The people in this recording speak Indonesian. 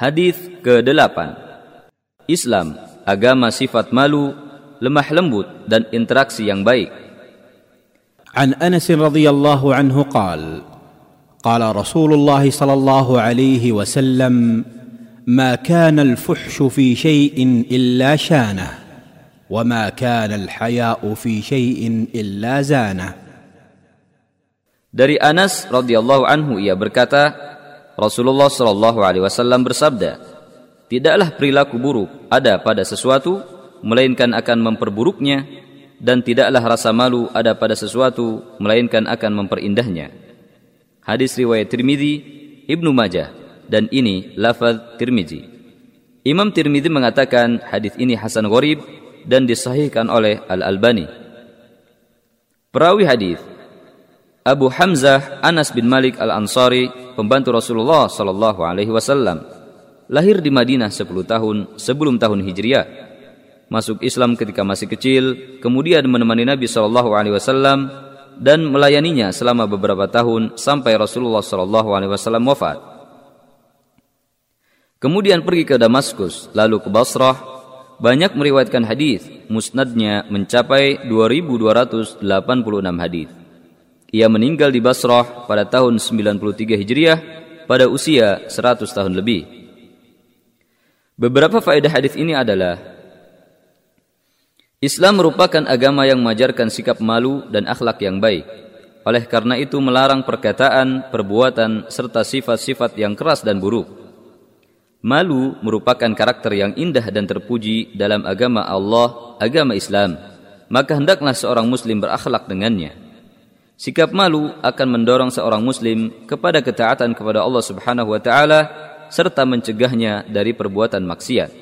Hadis ke-8. Islam, agama sifat malu, lemah lembut dan interaksi yang baik. عن انس رضي الله عنه قال قال رسول الله صلى الله عليه وسلم ما كان الفحش في شيء الا شانه وما كان الحياء في شيء الا زانه Dari Anas radhiyallahu anhu ia berkata, Rasulullah shallallahu alaihi wasallam bersabda, "Tidaklah perilaku buruk ada pada sesuatu melainkan akan memperburuknya dan tidaklah rasa malu ada pada sesuatu melainkan akan memperindahnya." Hadis riwayat Tirmizi, Ibnu Majah dan ini lafaz Tirmizi. Imam Tirmizi mengatakan hadis ini hasan gharib dan disahihkan oleh Al-Albani. Perawi hadis Abu Hamzah Anas bin Malik Al-Ansari, pembantu Rasulullah sallallahu alaihi wasallam, lahir di Madinah 10 tahun sebelum tahun Hijriah. Masuk Islam ketika masih kecil, kemudian menemani Nabi sallallahu alaihi wasallam dan melayaninya selama beberapa tahun sampai Rasulullah sallallahu alaihi wasallam wafat. Kemudian pergi ke Damaskus, lalu ke Basrah, banyak meriwayatkan hadis, musnadnya mencapai 2286 hadis. Ia meninggal di Basrah pada tahun 93 Hijriah pada usia 100 tahun lebih. Beberapa faedah hadis ini adalah Islam merupakan agama yang mengajarkan sikap malu dan akhlak yang baik. Oleh karena itu melarang perkataan, perbuatan, serta sifat-sifat yang keras dan buruk. Malu merupakan karakter yang indah dan terpuji dalam agama Allah, agama Islam. Maka hendaklah seorang muslim berakhlak dengannya. Sikap malu akan mendorong seorang muslim kepada ketaatan kepada Allah Subhanahu wa taala serta mencegahnya dari perbuatan maksiat.